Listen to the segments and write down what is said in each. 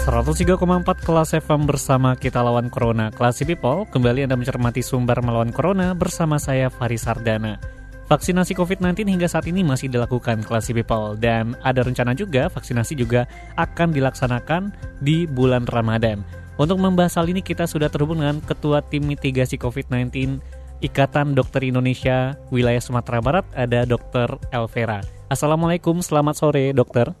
103,4 kelas FM bersama kita lawan Corona. Classy People, kembali Anda mencermati sumber melawan Corona bersama saya Faris Sardana. Vaksinasi COVID-19 hingga saat ini masih dilakukan Classy People dan ada rencana juga vaksinasi juga akan dilaksanakan di bulan Ramadan. Untuk membahas hal ini kita sudah terhubung dengan Ketua Tim Mitigasi COVID-19 Ikatan Dokter Indonesia Wilayah Sumatera Barat ada Dr. Elvera. Assalamualaikum, selamat sore dokter.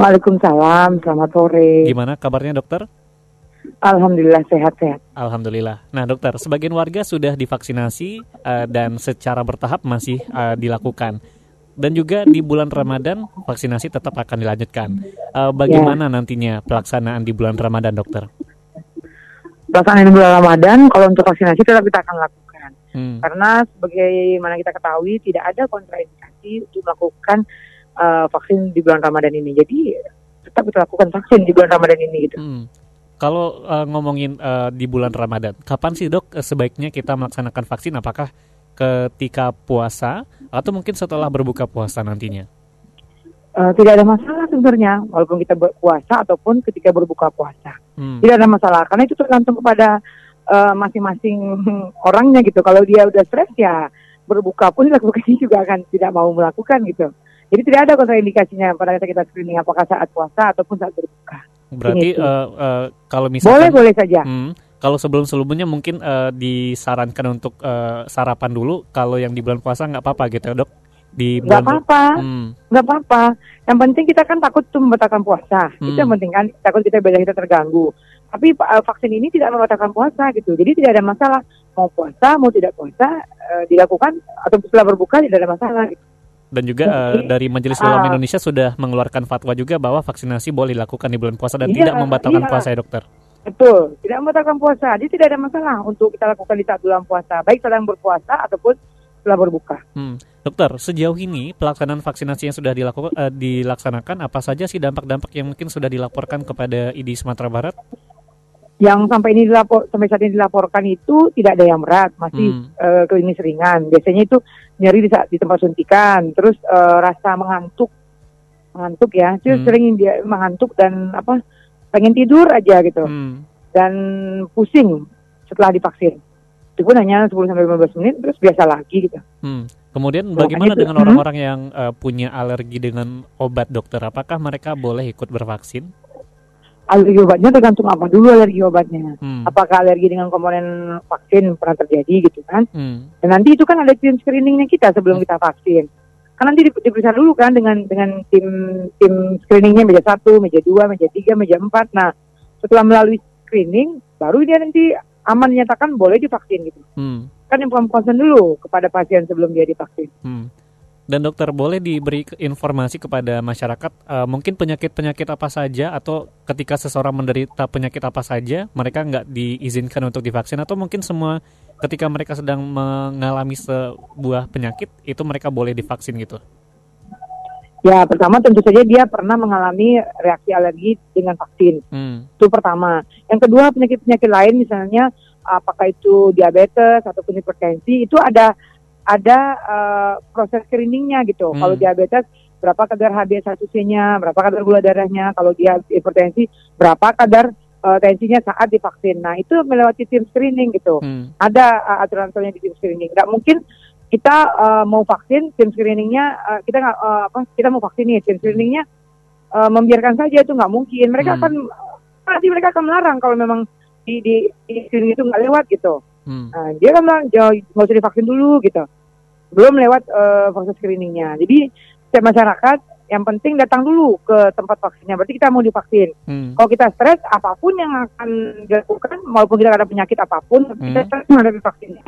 Waalaikumsalam, selamat sore. Gimana kabarnya dokter? Alhamdulillah sehat-sehat. Alhamdulillah. Nah dokter, sebagian warga sudah divaksinasi uh, dan secara bertahap masih uh, dilakukan. Dan juga di bulan Ramadan vaksinasi tetap akan dilanjutkan. Uh, bagaimana ya. nantinya pelaksanaan di bulan Ramadan, dokter? Pelaksanaan di bulan Ramadan, kalau untuk vaksinasi tetap kita akan lakukan. Hmm. Karena sebagaimana kita ketahui tidak ada kontraindikasi untuk melakukan uh, vaksin di bulan Ramadan ini. Jadi tetap kita lakukan vaksin di bulan Ramadan ini gitu. Hmm. Kalau uh, ngomongin uh, di bulan Ramadan, kapan sih dok sebaiknya kita melaksanakan vaksin? Apakah ketika puasa atau mungkin setelah berbuka puasa nantinya? Uh, tidak ada masalah sebenarnya, walaupun kita berpuasa ataupun ketika berbuka puasa, hmm. tidak ada masalah karena itu tergantung kepada masing-masing uh, orangnya gitu. Kalau dia udah stres ya berbuka pun lakukan juga akan tidak mau melakukan gitu. Jadi tidak ada kontraindikasinya pada saat kita screening apakah saat puasa ataupun saat berbuka. Berarti uh, uh, kalau misalkan boleh boleh saja. Hmm, kalau sebelum sebelumnya mungkin uh, disarankan untuk uh, sarapan dulu. Kalau yang di bulan puasa nggak apa-apa gitu ya dok? Di nggak apa-apa, hmm. nggak apa-apa. Yang penting kita kan takut tuh membatalkan puasa. Hmm. Itu yang penting kan takut kita ibadah kita terganggu. Tapi uh, vaksin ini tidak membatalkan puasa gitu. Jadi tidak ada masalah mau puasa mau tidak puasa uh, dilakukan atau setelah berbuka tidak ada masalah. Gitu. Dan juga uh, dari Majelis Ulama uh, Indonesia sudah mengeluarkan fatwa juga bahwa vaksinasi boleh dilakukan di bulan puasa dan iya, tidak membatalkan iya. puasa ya dokter. Betul, tidak membatalkan puasa. Jadi tidak ada masalah untuk kita lakukan di saat bulan puasa, baik sedang berpuasa ataupun setelah berbuka. Hmm. Dokter, sejauh ini pelaksanaan vaksinasi yang sudah dilakukan uh, dilaksanakan apa saja sih dampak-dampak yang mungkin sudah dilaporkan kepada ID Sumatera Barat? Yang sampai ini dilapor sampai saat ini dilaporkan itu tidak ada yang berat masih hmm. uh, klinis ringan biasanya itu nyeri di, saat, di tempat suntikan terus uh, rasa mengantuk mengantuk ya hmm. sering dia mengantuk dan apa pengen tidur aja gitu hmm. dan pusing setelah divaksin itu pun hanya 10 sampai 15 menit terus biasa lagi gitu. Hmm. Kemudian bagaimana dengan orang-orang hmm. yang uh, punya alergi dengan obat dokter? Apakah mereka boleh ikut bervaksin? Alergi obatnya tergantung apa dulu alergi obatnya. Hmm. Apakah alergi dengan komponen vaksin pernah terjadi gitu kan? Hmm. Dan nanti itu kan ada tim screeningnya kita sebelum hmm. kita vaksin. Kan nanti diperiksa dulu kan dengan dengan tim tim screeningnya meja satu, meja dua, meja tiga, meja empat. Nah setelah melalui screening baru dia nanti aman dinyatakan boleh divaksin gitu. Hmm. Kan inform konsen dulu kepada pasien sebelum dia divaksin. Hmm. Dan dokter boleh diberi informasi kepada masyarakat uh, mungkin penyakit-penyakit apa saja atau ketika seseorang menderita penyakit apa saja mereka nggak diizinkan untuk divaksin atau mungkin semua ketika mereka sedang mengalami sebuah penyakit itu mereka boleh divaksin gitu? Ya pertama tentu saja dia pernah mengalami reaksi alergi dengan vaksin. Hmm. Itu pertama. Yang kedua penyakit-penyakit lain misalnya apakah itu diabetes atau hipertensi itu ada ada uh, proses screeningnya gitu. Hmm. Kalau diabetes berapa kadar HbA1c-nya, berapa kadar gula darahnya, kalau dia hipertensi berapa kadar uh, tensinya saat divaksin. Nah itu melewati tim screening gitu. Hmm. Ada uh, aturan aturannya di tim screening. Nggak mungkin kita uh, mau vaksin tim screeningnya uh, kita nggak uh, apa kita mau vaksin nih tim screeningnya uh, membiarkan saja itu nggak mungkin. Mereka hmm. akan nanti mereka akan melarang kalau memang di di, di screening itu nggak lewat gitu. Hmm. Nah, dia kan bilang nggak usah divaksin dulu gitu belum lewat uh, proses screeningnya. Jadi setiap masyarakat Yang penting datang dulu ke tempat vaksinnya. Berarti kita mau divaksin. Hmm. Kalau kita stres, apa pun yang akan dilakukan, maupun kita ada penyakit apa pun, hmm. kita stres menghadapi vaksinnya.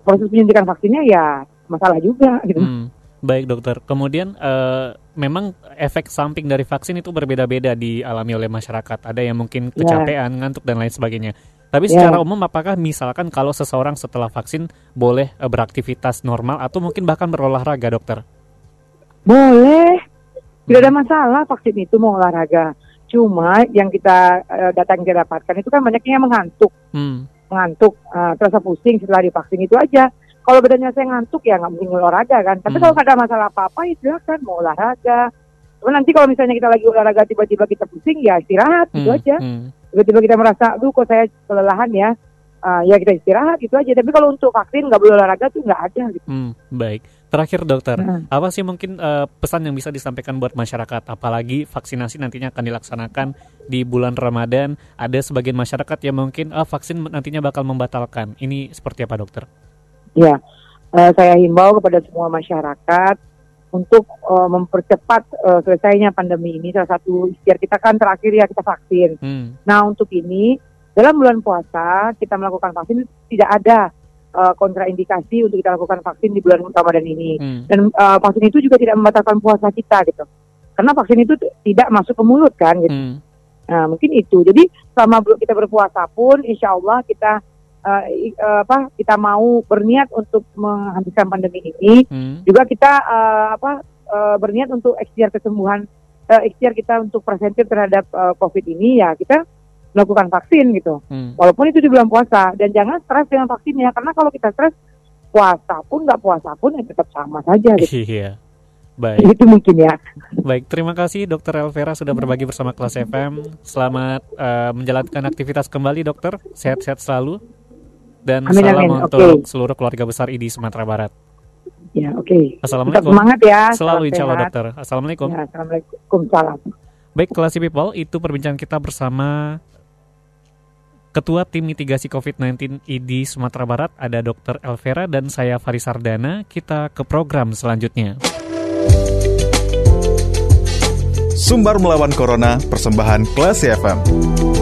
Proses penyuntikan vaksinnya ya masalah juga gitu. Hmm. Baik dokter. Kemudian uh, memang efek samping dari vaksin itu berbeda-beda dialami oleh masyarakat. Ada yang mungkin ya. kecapean, yeah. ngantuk dan lain sebagainya. Tapi ya. secara umum apakah misalkan kalau seseorang setelah vaksin boleh uh, beraktivitas normal atau mungkin bahkan berolahraga, dokter? Boleh. Tidak ada masalah vaksin itu mau olahraga. Cuma yang kita uh, data yang kita dapatkan itu kan banyaknya yang mengantuk. Hmm. Mengantuk, uh, terasa pusing setelah divaksin itu aja. Kalau badannya saya ngantuk ya nggak mungkin olahraga kan. Tapi hmm. kalau ada masalah apa-apa ya silakan mau olahraga. Cuma nanti kalau misalnya kita lagi olahraga tiba-tiba kita pusing ya istirahat gitu hmm. gitu aja. Hmm. Tiba-tiba kita merasa, aduh kok saya kelelahan ya uh, ya kita istirahat gitu aja. Tapi kalau untuk vaksin nggak boleh olahraga tuh nggak ada. Gitu. Hmm, baik. Terakhir dokter, hmm. apa sih mungkin uh, pesan yang bisa disampaikan buat masyarakat? Apalagi vaksinasi nantinya akan dilaksanakan di bulan Ramadan. Ada sebagian masyarakat yang mungkin uh, vaksin nantinya bakal membatalkan. Ini seperti apa dokter? Ya, uh, saya himbau kepada semua masyarakat untuk uh, mempercepat uh, selesainya pandemi ini. Salah satu ikhtiar kita kan terakhir ya kita vaksin. Hmm. Nah untuk ini dalam bulan puasa kita melakukan vaksin tidak ada uh, kontraindikasi untuk kita lakukan vaksin di bulan Ramadan ini. Hmm. Dan uh, vaksin itu juga tidak membatalkan puasa kita gitu. Karena vaksin itu tidak masuk ke mulut kan gitu. Hmm. Nah mungkin itu. Jadi selama kita berpuasa pun, insya Allah kita uh, uh, apa kita mau berniat untuk menghabiskan pandemi ini. Hmm. Juga kita uh, apa uh, berniat untuk ikhtiar kesembuhan, uh, ikhtiar kita untuk preventif terhadap uh, COVID ini ya kita melakukan vaksin gitu. Hmm. Walaupun itu di bulan puasa dan jangan stres dengan vaksinnya karena kalau kita stres puasa pun nggak puasa pun ya tetap sama saja gitu. Iya. Baik. Itu mungkin ya. Baik, terima kasih Dokter Elvera sudah berbagi bersama kelas FM. Selamat uh, menjalankan aktivitas kembali Dokter. Sehat-sehat selalu. Dan amin, salam amin. untuk okay. seluruh keluarga besar ID Sumatera Barat. Ya, oke. Okay. Assalamualaikum. Tetap semangat ya. Selalu insya Allah dokter. Assalamualaikum. Ya, Assalamualaikum. Salam. Baik, kelas people, itu perbincangan kita bersama Ketua Tim Mitigasi COVID-19 ID Sumatera Barat ada Dr. Elvera dan saya Faris Sardana. Kita ke program selanjutnya. Sumbar melawan Corona, persembahan kelas FM.